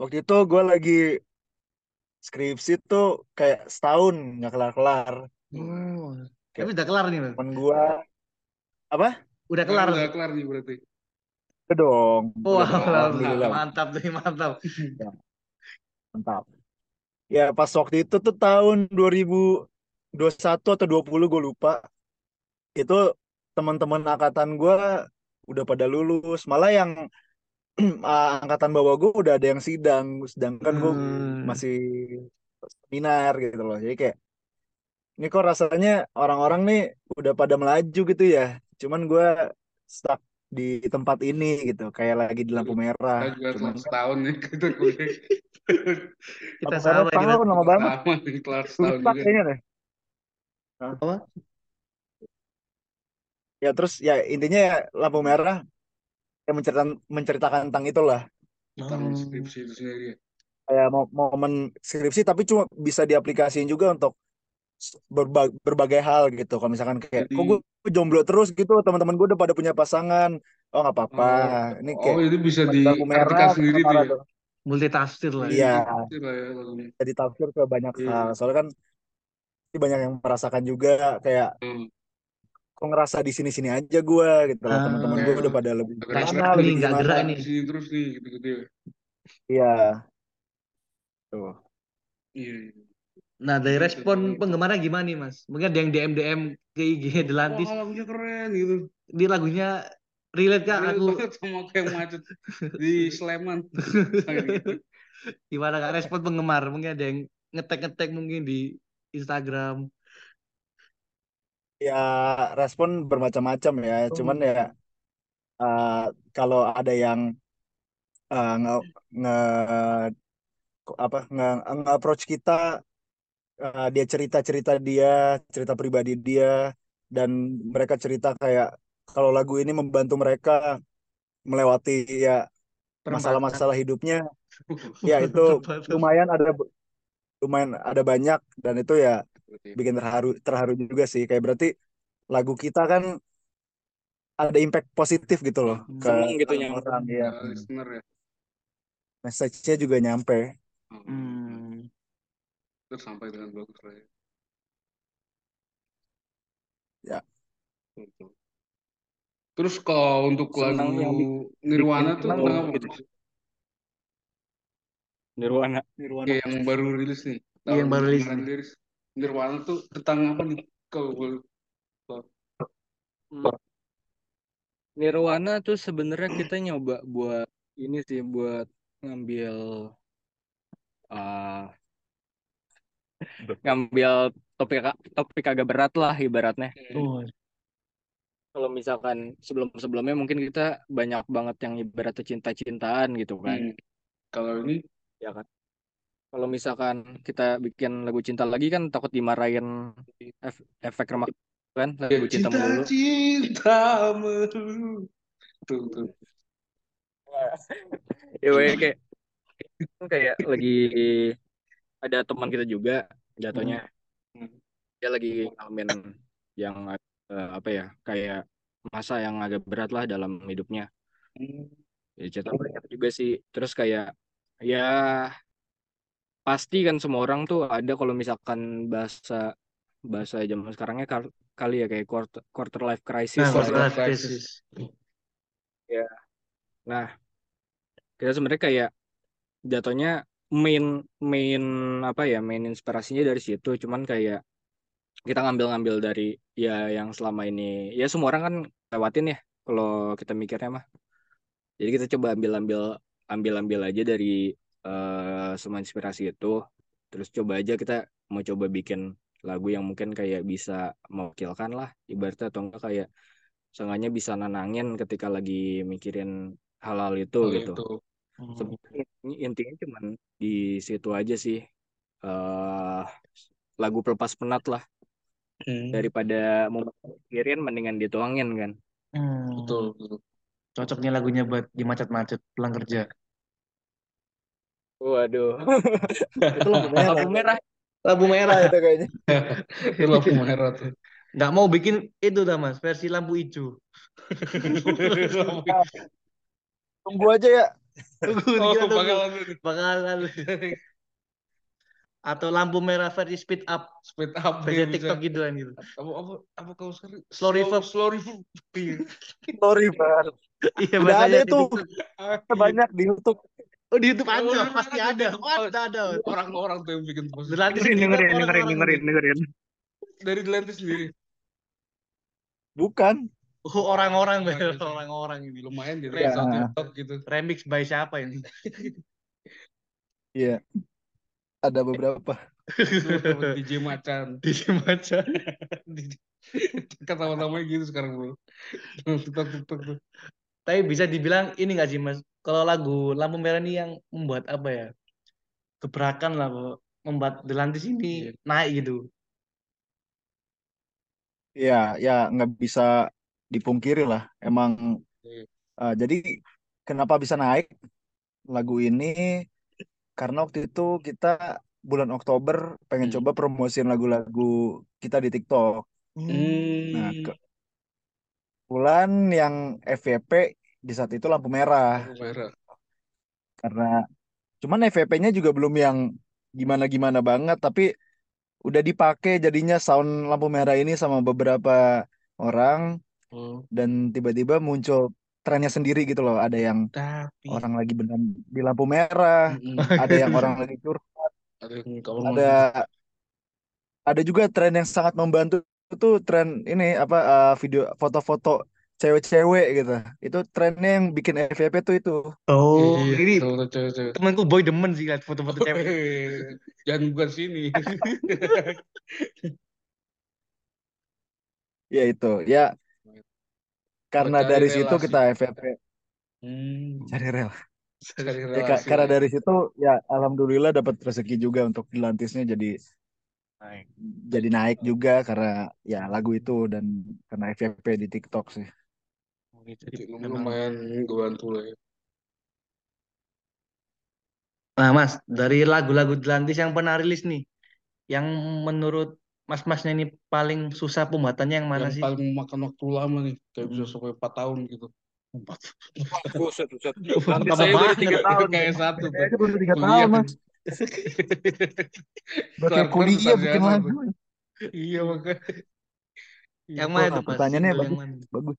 Speaker 5: Waktu itu gue lagi skripsi tuh kayak setahun nggak kelar-kelar.
Speaker 2: Oh, tapi
Speaker 5: Kayak
Speaker 2: udah kelar nih,
Speaker 5: temen gue, apa?
Speaker 2: Udah kelar.
Speaker 3: udah kelar nih berarti.
Speaker 5: Udah dong,
Speaker 2: Oh,
Speaker 5: udah dong, alhamdulillah.
Speaker 2: mantap tuh, mantap.
Speaker 5: Ya, mantap. Ya pas waktu itu tuh tahun 2021 atau 20 gue lupa. Itu teman-teman angkatan gue udah pada lulus. Malah yang ah, angkatan bawah gue udah ada yang sidang. Sedangkan gue
Speaker 2: Hmm.
Speaker 5: masih seminar gitu loh. Jadi kayak ini kok rasanya orang-orang nih udah pada melaju gitu ya. Cuman gue stuck di tempat ini gitu. Kayak lagi di lampu merah.
Speaker 3: Kita juga
Speaker 5: Cuman
Speaker 3: setahun nih kita kuliah.
Speaker 2: Kita sama kita.
Speaker 5: tahun lama banget.
Speaker 3: Sama nih kelar setahun
Speaker 5: Lupa
Speaker 3: juga.
Speaker 5: kayaknya deh.
Speaker 2: Apa?
Speaker 5: Ya terus ya intinya ya lampu merah yang menceritakan menceritakan tentang itulah
Speaker 3: Tentang
Speaker 2: Oh.
Speaker 3: skripsi itu sendiri. ya.
Speaker 5: kayak mo- momen skripsi tapi cuma bisa diaplikasiin juga untuk berba- berbagai hal gitu. Kalau misalkan kayak
Speaker 3: Jadi-
Speaker 5: kok gue jomblo terus gitu, teman-teman gue udah pada punya pasangan. Oh nggak apa-apa. Ini
Speaker 3: Oh,
Speaker 5: kayak
Speaker 3: oh, itu bisa diartikan
Speaker 5: merah
Speaker 3: sendiri tuh ya.
Speaker 2: Multitafsir lah.
Speaker 5: Iya.
Speaker 3: Itu lah ya.
Speaker 5: Jadi tafsir ke banyak
Speaker 3: Iya.
Speaker 5: hal. Soalnya kan banyak yang merasakan juga kayak
Speaker 3: Hmm.
Speaker 5: Kok ngerasa di sini-sini aja gue gitu loh.
Speaker 2: Ah.
Speaker 5: Teman-teman gue udah pada lebih
Speaker 2: stuck
Speaker 5: lebih
Speaker 2: nggak gerak nih.
Speaker 3: di sini terus nih gitu-gitu ya.
Speaker 5: Iya. Tuh.
Speaker 3: Iya. iya.
Speaker 2: Nah, dari
Speaker 3: Gitu,
Speaker 2: respon
Speaker 3: gitu.
Speaker 2: penggemarnya gimana nih, Mas? Mungkin ada yang DM DM ke IG
Speaker 3: Wah
Speaker 2: Delantis.
Speaker 3: lagunya keren gitu.
Speaker 2: Di lagunya relate kak
Speaker 3: Relate
Speaker 2: aku
Speaker 3: sama kayak macet di Sleman. Kayak gitu.
Speaker 2: gimana kak respon penggemar? Mungkin ada yang ngetek-ngetek mungkin di Instagram.
Speaker 5: Ya respon bermacam-macam ya. Cuman ya eh, kalau ada yang eh, nge, nge apa nge, nge approach kita eh, dia cerita-cerita dia, cerita pribadi dia dan mereka cerita kayak kalau lagu ini membantu mereka melewati ya masalah-masalah hidupnya ya itu lumayan ada lumayan ada banyak dan itu ya. Bikin terharu terharu juga sih kayak berarti lagu kita kan ada impact positif gitu loh ke
Speaker 4: Seneng gitu nyampe.
Speaker 5: orang ya
Speaker 3: Ya, listener ya.
Speaker 5: message-nya juga nyampe
Speaker 2: Hmm.
Speaker 3: Terus sampai dengan bagus lah ya.
Speaker 5: Ya.
Speaker 3: Betul. Terus kalau untuk
Speaker 4: Senang
Speaker 3: lagu
Speaker 4: yang
Speaker 3: Nirwana tuh
Speaker 4: senang
Speaker 3: tentang apa?
Speaker 4: gitu. Nirwana.
Speaker 5: Nirwana
Speaker 3: Kayak yang baru rilis nih.
Speaker 2: Iya, yang baru rilis.
Speaker 3: Nirwana tuh tentang apa nih? Kalau boleh tahu.
Speaker 4: Nirwana tuh sebenarnya kita nyoba buat ini sih buat ngambil uh, ngambil topik topik agak berat lah ibaratnya.
Speaker 2: Oh,
Speaker 4: Kalau misalkan sebelum-sebelumnya mungkin kita banyak banget yang ibaratnya cinta-cintaan gitu kan.
Speaker 3: Hmm. Kalau ini
Speaker 4: Ya kan. Kalau misalkan kita bikin lagu cinta lagi kan takut dimarahin ef- efek remak kan lagu cinta
Speaker 3: cinta
Speaker 4: melulu.
Speaker 3: cinta melulu. Tuh, tuh.
Speaker 4: Ya kayak kayak lagi ada teman kita juga jatuhnya
Speaker 3: Hmm.
Speaker 4: dia lagi ngalamin yang eh, apa ya kayak masa yang agak berat lah dalam hidupnya.
Speaker 3: Hmm.
Speaker 4: Ya cerita juga sih. Terus kayak ya pasti kan semua orang tuh ada kalau misalkan bahasa bahasa zaman sekarangnya kal- kali ya kayak quarter, quarter life crisis
Speaker 2: nah,
Speaker 3: Quarter
Speaker 4: ya.
Speaker 2: life crisis.
Speaker 4: Nah, kita sebenarnya kayak jatuhnya main main apa ya main inspirasinya dari situ cuman kayak kita ngambil-ngambil dari ya yang selama ini ya semua orang kan lewatin ya kalau kita mikirnya mah jadi kita coba ambil-ambil ambil-ambil aja dari eh, semua inspirasi itu terus coba aja kita mau coba bikin lagu yang mungkin kayak bisa mewakilkan lah ibaratnya atau enggak kayak seenggaknya bisa nenangin ketika lagi mikirin hal-hal itu
Speaker 3: Hal
Speaker 4: gitu
Speaker 3: itu.
Speaker 4: Sebenarnya in- intinya cuman di situ aja sih eh lagu pelepas penat lah
Speaker 3: Hmm.
Speaker 4: daripada mau mikirin mendingan dituangin kan
Speaker 2: Hmm,
Speaker 3: Betul, betul.
Speaker 2: cocoknya lagunya buat di macet-macet pulang kerja.
Speaker 4: Waduh.
Speaker 5: Itu lampu merah.
Speaker 4: Lampu merah.
Speaker 2: Lampu merah
Speaker 5: itu kayaknya.
Speaker 3: Itu lampu merah tuh.
Speaker 2: Nggak mau bikin itu dah mas, versi lampu hijau.
Speaker 5: Tunggu aja ya.
Speaker 2: Tunggu,
Speaker 3: Oh,
Speaker 2: kita tunggu.
Speaker 3: bakalan ini.
Speaker 2: Bakalan. Atau lampu merah versi speed up,
Speaker 3: speed up
Speaker 2: versi
Speaker 3: ya bisa.
Speaker 2: TikTok gitu kan gitu.
Speaker 3: Apa apa apa kau sekarang
Speaker 2: Slow reverb.
Speaker 3: slow reverb. Iya.
Speaker 5: Sorry, Bang.
Speaker 2: Iya,
Speaker 5: Udah ada itu.
Speaker 2: TikTok.
Speaker 5: Banyak di YouTube.
Speaker 2: Oh di YouTube ada,
Speaker 3: Oh,
Speaker 2: pasti
Speaker 3: ada.
Speaker 2: ada. Oh, ada, ada.
Speaker 3: Orang-orang tuh yang bikin post.
Speaker 2: Delantis
Speaker 4: Dengerin,
Speaker 2: sendiri,
Speaker 4: dengerin, dengerin, dengerin.
Speaker 3: Dari Delantis sendiri.
Speaker 5: Bukan.
Speaker 2: Oh, orang-orang, orang-orang ini.
Speaker 3: Lumayan di
Speaker 5: Iya.
Speaker 3: TikTok gitu.
Speaker 2: Remix by siapa ini?
Speaker 5: Iya. Ada beberapa.
Speaker 3: DJ Macan.
Speaker 2: Di Macan.
Speaker 3: Kata namanya gitu sekarang bro. TikTok TikTok tuh.
Speaker 2: Tapi bisa dibilang ini nggak sih mas? Kalau lagu lampu merah ini yang membuat apa ya? Gebrakan lah, Bo. membuat Delantis ini
Speaker 3: Iya.
Speaker 2: naik gitu.
Speaker 5: Iya, ya nggak bisa dipungkiri lah. Emang
Speaker 3: Iya.
Speaker 5: eh, jadi kenapa bisa naik lagu ini? Karena waktu itu kita bulan Oktober pengen
Speaker 3: Hmm.
Speaker 5: coba promosiin lagu-lagu kita di TikTok. Nah,
Speaker 3: Hmm.
Speaker 5: ke bulan yang FYP di saat itu lampu merah.
Speaker 3: Lampu merah.
Speaker 5: Karena cuman FYP-nya juga belum yang gimana-gimana banget, tapi udah dipakai jadinya sound lampu merah ini sama beberapa orang.
Speaker 3: Oh.
Speaker 5: dan tiba-tiba muncul trennya sendiri gitu loh. Ada yang
Speaker 2: Tapi
Speaker 5: orang lagi beneran di lampu merah,
Speaker 3: Mm-mm.
Speaker 5: ada yang orang lagi curhat,
Speaker 3: Ada yang kawan
Speaker 5: ada ada juga tren yang sangat membantu itu tren ini apa eh, video foto-foto cewek-cewek gitu. Itu trennya yang bikin FYP tuh itu.
Speaker 2: oh
Speaker 3: Iya,
Speaker 2: ini
Speaker 3: cewek-cewek.
Speaker 2: temanku boy demen sih lihat foto-foto cewek.
Speaker 3: Jangan bukan sini.
Speaker 5: Ya itu. Ya karena
Speaker 3: Cari
Speaker 5: dari situ
Speaker 3: relasi.
Speaker 5: kita FYP
Speaker 3: Hmm.
Speaker 5: cari rel.
Speaker 3: Cari
Speaker 5: Ya, karena dari situ ya alhamdulillah dapat rezeki juga untuk dilantisnya jadi
Speaker 2: Naik.
Speaker 5: jadi naik juga karena ya lagu itu dan karena FYP di TikTok sih.
Speaker 2: Oh, gitu.
Speaker 3: Jadi
Speaker 2: Memang.
Speaker 3: lumayan lah ya.
Speaker 2: Nah mas, dari lagu-lagu Delantis yang pernah rilis nih, yang menurut mas-masnya ini paling susah pembuatannya yang mana
Speaker 3: Yang
Speaker 2: sih?
Speaker 3: paling memakan waktu lama nih, kayak bisa sampai 4 tahun gitu.
Speaker 4: Buset, buset.
Speaker 2: Wah,
Speaker 4: Nanti saya baru tiga tahun.
Speaker 3: Kayak satu tuh.
Speaker 5: Kayaknya baru tiga
Speaker 3: Kuliah.
Speaker 5: tahun mas.
Speaker 3: Kelar-kelar
Speaker 5: kuliah bikin
Speaker 3: tuh.
Speaker 5: lagu.
Speaker 3: Iya makanya.
Speaker 2: Yang mana tuh
Speaker 5: pertanyaannya
Speaker 2: Single yang
Speaker 5: bagus.
Speaker 2: mana?
Speaker 5: Bagus.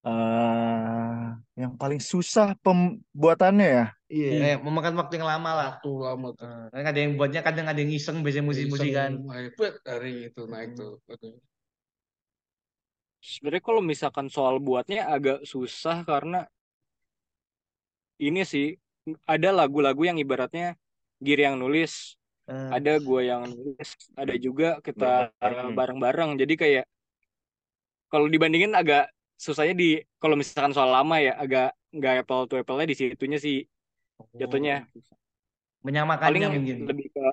Speaker 5: Eh, yang paling susah pembuatannya ya.
Speaker 2: Iya,
Speaker 3: Hmm.
Speaker 2: eh, memakan waktu yang lama lah.
Speaker 3: Waktu lama.
Speaker 2: Eh, Kan ada yang buatnya, kadang ada yang iseng, biasanya musik-musik kan.
Speaker 3: Bet, hari itu naik tuh.
Speaker 4: Sebenarnya kalau misalkan soal buatnya agak susah karena ini sih ada lagu-lagu yang ibaratnya Giri yang nulis,
Speaker 2: Eh,
Speaker 4: ada gua yang nulis, ada juga kita
Speaker 6: Bareng-bareng.
Speaker 4: bareng-bareng. Jadi kayak kalau dibandingin agak susahnya di kalau misalkan soal lama ya agak nggak apple to apple-nya di situnya sih jatuhnya.
Speaker 2: menyamakannya
Speaker 4: Paling
Speaker 2: mungkin.
Speaker 4: lebih ke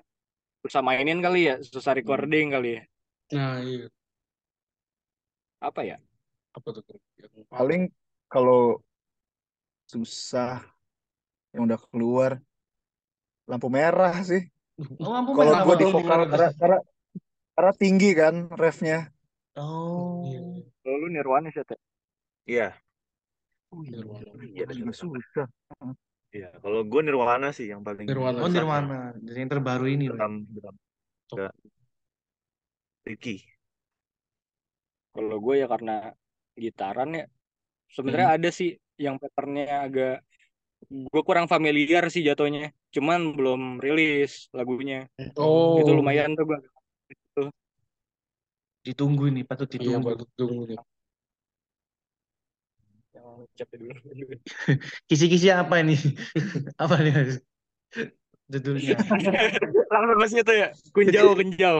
Speaker 4: susah mainin kali ya, susah recording kali ya.
Speaker 3: Nah iya.
Speaker 4: Apa ya?
Speaker 3: Apa tuh? Yang
Speaker 5: Paling kalau susah yang udah keluar lampu merah sih.
Speaker 2: Oh, lampu
Speaker 5: Kalau
Speaker 2: merah,
Speaker 5: gue di vokal karena, karena karena tinggi kan refnya.
Speaker 2: Oh.
Speaker 3: Iya.
Speaker 4: Kalau lu Nirwana sih, Teh.
Speaker 6: Iya,
Speaker 5: Oh iya,
Speaker 3: Nirwana.
Speaker 6: Iya,
Speaker 5: susah.
Speaker 6: iya. Kalau gue Nirwana sih yang paling
Speaker 3: Nirwana.
Speaker 2: Oh. Nirwana. Dari yang terbaru ini.
Speaker 6: Drum, drum. Enggak. Ricky.
Speaker 4: Kalau gue ya karena gitaran ya sebenarnya ada sih yang patternnya agak gue kurang familiar sih jatuhnya. Cuman belum rilis lagunya.
Speaker 3: Oh.
Speaker 4: Itu lumayan tuh gue.
Speaker 2: Ditunggu nih, patut
Speaker 3: Iya,
Speaker 2: ditunggu.
Speaker 3: patut tunggu nih.
Speaker 4: Yang capek dulu.
Speaker 2: Kisi-kisi apa ini? apa nih, Mas? Judulnya.
Speaker 4: Langsung masih itu ya. Kunjau, kunjau.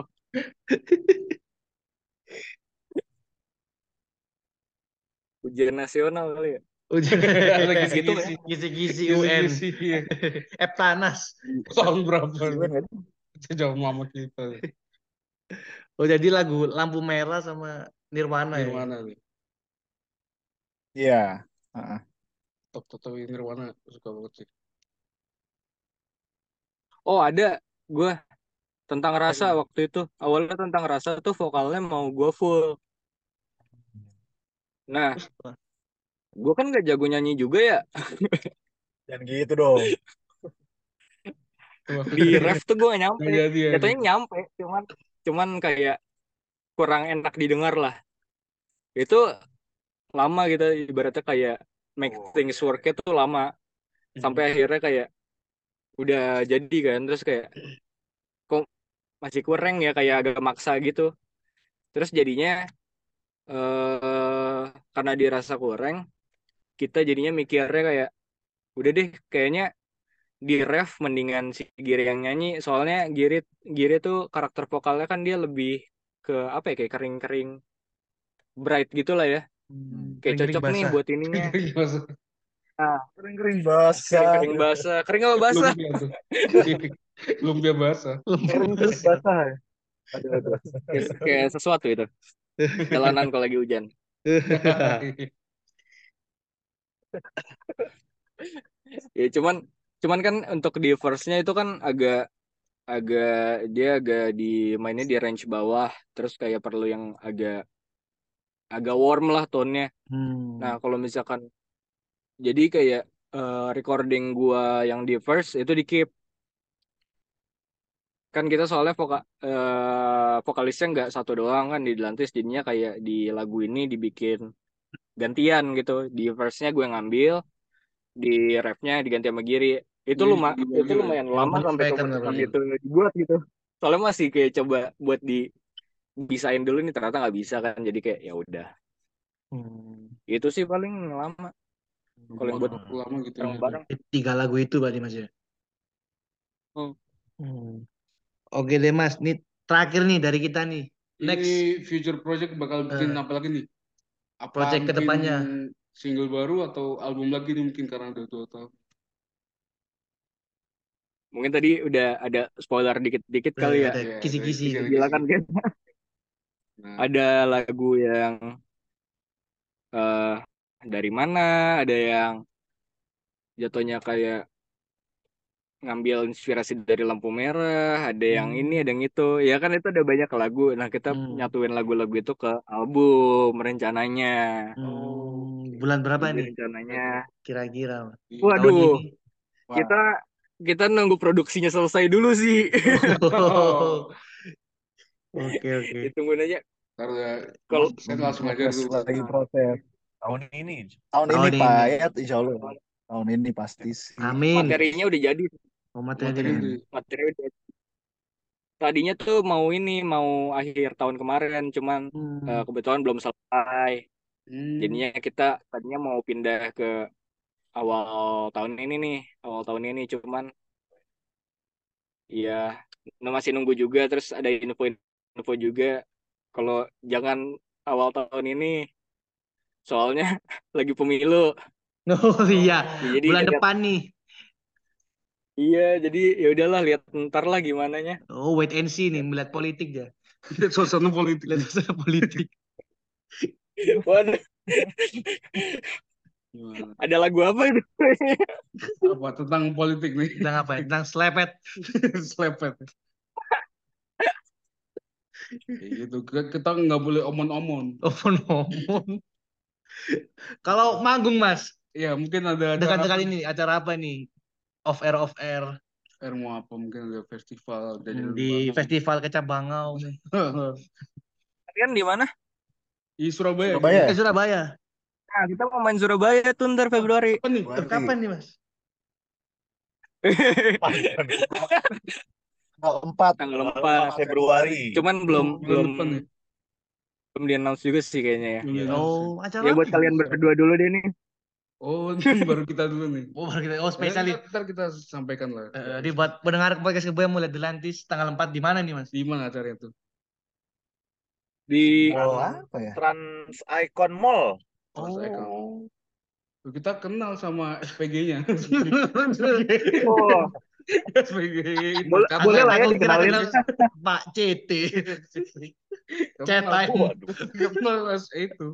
Speaker 4: Ujian nasional kali ya.
Speaker 2: Ujian
Speaker 3: Ada
Speaker 4: Gitu
Speaker 3: kisi-kisi
Speaker 2: UN. Eptanas.
Speaker 3: Tahun berapa?
Speaker 5: Gimana kan?
Speaker 3: Itu jauh mama kita.
Speaker 2: Oh, jadi lagu Lampu Merah sama Nirwana ya?
Speaker 3: Gimana nih?
Speaker 5: Iya. Heeh.
Speaker 3: Toto Nirwana suka banget sih.
Speaker 4: Oh ada gue tentang rasa waktu itu awalnya tentang rasa tuh vokalnya mau gue full. Nah, gue kan gak jago nyanyi juga ya.
Speaker 5: Jangan gitu dong.
Speaker 4: Di ref tuh gue gak nyampe.
Speaker 3: Ya.
Speaker 4: Katanya nyampe, cuman cuman kayak kurang enak didengar lah. Itu lama gitu, ibaratnya kayak make things work tuh lama. Sampai akhirnya kayak udah jadi kan, terus kayak kok masih kurang ya kayak agak maksa gitu. Terus jadinya eh karena dirasa kurang, kita jadinya mikirnya kayak udah deh kayaknya di ref mendingan si Giri yang nyanyi soalnya Giri Giri tuh karakter vokalnya kan dia lebih ke apa ya kayak kering-kering bright gitu lah ya
Speaker 2: Hmm,
Speaker 4: kayak cocok nih
Speaker 2: basah.
Speaker 4: buat ininya
Speaker 5: Kering-kering basah.
Speaker 4: kering-kering basah kering apa basah
Speaker 3: lumpia basah.
Speaker 5: Kering-kering basah. ya? Aduh, aduh.
Speaker 4: kayak, kayak sesuatu itu jalanan kalau lagi hujan ya cuman cuman kan untuk di verse-nya itu kan agak agak dia agak di mainnya di range bawah terus kayak perlu yang agak agak warm lah tone-nya
Speaker 2: Hmm.
Speaker 4: Nah, kalau misalkan jadi kayak eh, recording gua yang di first itu di keep. Kan kita soalnya voka, eh, vokalisnya nggak satu doang kan di Delantis jadinya kayak di lagu ini dibikin gantian gitu. Di verse-nya gue ngambil, di ref-nya diganti sama Giri. Itu
Speaker 3: Jadi
Speaker 4: luma
Speaker 3: dibagi
Speaker 4: itu
Speaker 3: lah.
Speaker 4: lumayan
Speaker 2: Ya,
Speaker 4: lama sampai
Speaker 2: namanya.
Speaker 4: itu dibuat gitu. Soalnya masih kayak coba buat di bisain dulu nih ternyata nggak bisa kan. Jadi kayak ya udah.
Speaker 2: Hmm.
Speaker 4: Itu sih paling lama kalau yang buat
Speaker 3: Waktu lama gitu ya.
Speaker 4: bareng-bareng.
Speaker 2: Tiga lagu itu berarti Mas ya.
Speaker 4: Hmm.
Speaker 2: Hmm. Oke deh Mas, nih terakhir nih dari kita nih. Next
Speaker 3: Ini future project bakal bikin
Speaker 2: Eh,
Speaker 3: apa lagi nih? Apa
Speaker 2: project
Speaker 3: ke
Speaker 2: depannya.
Speaker 3: single baru atau album lagi nih mungkin karena udah dua tahun.
Speaker 4: Mungkin tadi udah ada spoiler dikit-dikit kali ya.
Speaker 3: Iya,
Speaker 2: kisi-kisi.
Speaker 3: kisi-kisi.
Speaker 4: Gila kan kan
Speaker 3: Nah,
Speaker 4: ada lagu yang eh dari mana, ada yang jatuhnya kayak ngambil inspirasi dari lampu merah, ada yang ini,
Speaker 2: Hmm.
Speaker 4: ada yang itu. Ya kan itu ada banyak lagu. Nah, kita
Speaker 2: Hmm.
Speaker 4: nyatuin lagu-lagu itu ke album rencananya.
Speaker 2: Hmm. Bulan berapa
Speaker 4: Jadi
Speaker 2: nih
Speaker 4: rencananya.
Speaker 2: kira-kira
Speaker 4: Waduh,
Speaker 2: ini?
Speaker 3: wah.
Speaker 4: kita kita nunggu produksinya selesai dulu sih.
Speaker 2: Oke oke.
Speaker 4: Ditungguin aja.
Speaker 3: Ya,
Speaker 4: Kalau
Speaker 3: saya langsung aja dulu.
Speaker 5: lagi proses.
Speaker 6: Tahun ini.
Speaker 5: Tahun
Speaker 2: Tahun
Speaker 5: ini
Speaker 2: ini.
Speaker 5: Pak Ayat, insya Allah. Tahun ini pasti sih.
Speaker 2: Amin.
Speaker 4: materinya udah jadi.
Speaker 2: Oh, materi.
Speaker 3: Materi
Speaker 4: Materi udah tadinya tuh mau ini mau akhir tahun kemarin cuman
Speaker 2: Hmm.
Speaker 4: eh, kebetulan belum selesai
Speaker 3: Hmm.
Speaker 4: jadinya kita tadinya mau pindah ke awal tahun ini nih awal tahun ini cuman ya masih nunggu juga terus ada info-info juga kalau jangan awal tahun ini soalnya lagi pemilu
Speaker 2: Oh iya,
Speaker 4: Ya, jadi
Speaker 2: bulan depan nih.
Speaker 4: Iya jadi ya udahlah lihat ntar lah gimana nya
Speaker 2: Oh wait and see nih, melihat politik ya.
Speaker 3: Lihat suasana politik.
Speaker 2: Lihat suasana politik.
Speaker 4: waduh
Speaker 3: Gimana?
Speaker 4: ada lagu apa itu
Speaker 3: Apa tentang politik nih?
Speaker 2: Tentang apa ya? Tentang slepet.
Speaker 3: Slepet. Kayak gitu. Kita- nggak boleh omon-omon.
Speaker 2: Omon-omon. Kalau manggung mas,
Speaker 3: Ya mungkin ada
Speaker 2: dekat-dekat ini acara apa nih? Off air off air
Speaker 3: Air mau apa? Mungkin ada festival dari
Speaker 2: Hmm, di festival kecap bangau
Speaker 4: kan di mana
Speaker 3: Di Surabaya.
Speaker 5: Surabaya.
Speaker 2: Eh Surabaya.
Speaker 4: Nah, kita mau main Surabaya tuh ntar Februari.
Speaker 3: Apa nih?
Speaker 2: Kapan nih mas?
Speaker 5: Tanggal 4
Speaker 4: Tanggal 4.
Speaker 6: Februari.
Speaker 4: Cuman belum belum belum di announce juga sih kayaknya ya.
Speaker 2: Oh acara
Speaker 4: Ya buat kalian berdua dulu deh nih.
Speaker 3: Oh, ini baru kita dulu nih.
Speaker 2: Oh baru kita. Oh spesial
Speaker 3: Ya,
Speaker 2: nih.
Speaker 3: ntar, kita sampaikan lah.
Speaker 2: Eh, di buat pendengar podcast gue mulai dilantis tanggal 4 di mana nih mas?
Speaker 3: Di mana acara itu?
Speaker 4: Di
Speaker 5: Mall apa ya?
Speaker 6: Trans Icon Mall.
Speaker 3: Terus
Speaker 2: Oh.
Speaker 3: Eka. Tuh, Kita kenal sama SPG-nya.
Speaker 4: Oh,
Speaker 3: SPG itu.
Speaker 4: Boleh-
Speaker 3: Karena
Speaker 4: boleh lah ya dikenalin.
Speaker 2: kenal Pak CT.
Speaker 3: kenal-
Speaker 2: lain.
Speaker 3: Kenal mas itu.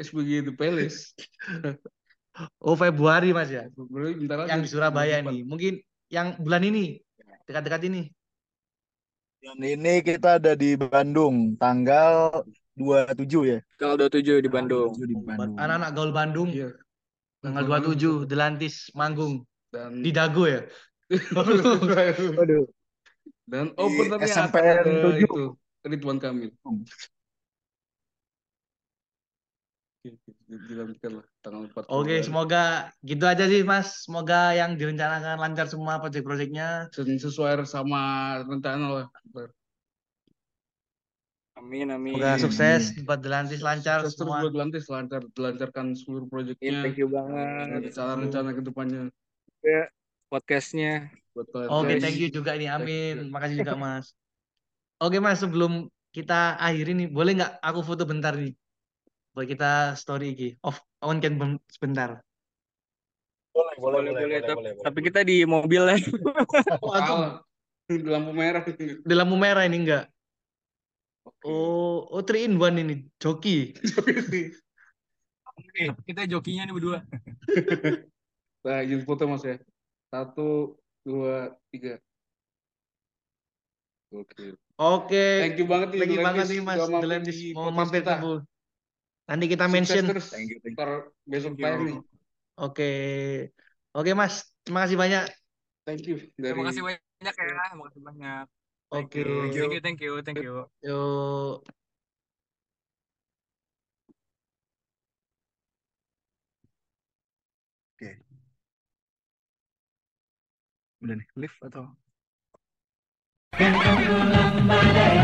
Speaker 3: SBG The Palace.
Speaker 2: Oh Februari mas ya.
Speaker 3: Februari bentar lagi.
Speaker 2: Yang di Surabaya nih. Mungkin yang bulan ini. Dekat-dekat ini.
Speaker 5: Dan ini kita ada di Bandung, tanggal 27 ya.
Speaker 4: Tanggal 27 di Bandung.
Speaker 5: 27 di Bandung.
Speaker 2: Anak-anak gaul Bandung.
Speaker 3: Iya.
Speaker 2: Tanggal
Speaker 3: Tanggal
Speaker 2: 27 Delantis manggung.
Speaker 3: Dan
Speaker 2: Di Dago ya.
Speaker 5: Waduh.
Speaker 3: dan
Speaker 5: Di
Speaker 3: openernya akan
Speaker 5: SMPN
Speaker 3: ada
Speaker 5: 7.
Speaker 3: itu Ridwan Kamil. Oke, Dilanjutkan lah tanggal 4
Speaker 2: Oke,
Speaker 3: Februari.
Speaker 2: semoga gitu aja sih Mas. Semoga yang direncanakan lancar semua proyek-proyeknya.
Speaker 3: Sesuai sama rencana lah.
Speaker 4: Amin amin.
Speaker 2: Semoga sukses
Speaker 5: amin.
Speaker 2: buat Delantis lancar
Speaker 3: Sukses terus
Speaker 2: semua.
Speaker 3: buat Lantis lancar dilancarkan seluruh
Speaker 4: Iya,
Speaker 3: proyeknya
Speaker 4: thank you banget.
Speaker 3: rencana-rencana ke depannya
Speaker 4: Ya, podcastnya.
Speaker 2: Oke,
Speaker 3: guys.
Speaker 2: thank you juga ini.
Speaker 3: Thank
Speaker 2: Amin. Makasih juga Mas. Oke Mas, sebelum kita akhiri nih, boleh nggak aku foto bentar nih? Buat kita story iki. Off on cam ben- sebentar.
Speaker 5: Boleh,
Speaker 4: Boleh, boleh, Tapi, tapi kita di mobil ya.
Speaker 2: Oh, aku
Speaker 3: Kalah. di lampu merah
Speaker 2: di lampu merah ini enggak. Oh, oh 3 in 1 ini. Joki.
Speaker 4: Oke, kita jokinya nih berdua.
Speaker 3: nah izin foto mas ya satu dua tiga oke
Speaker 2: Oke.
Speaker 3: thank you banget nih
Speaker 2: Thank you banget nih Mas mau mampir ke. Nanti kita mention.
Speaker 3: terus
Speaker 5: Thank you, thank you.
Speaker 3: ntar besok tayang nih
Speaker 2: Oke. Oke Mas, terima kasih banyak.
Speaker 3: thank you dari
Speaker 4: Terima kasih banyak ya. Terima kasih banyak. Thank
Speaker 2: Oke.
Speaker 4: you. Thank you, thank you, thank you.
Speaker 2: Yuk.
Speaker 5: Udah nih, lift atau?
Speaker 7: Lambalay,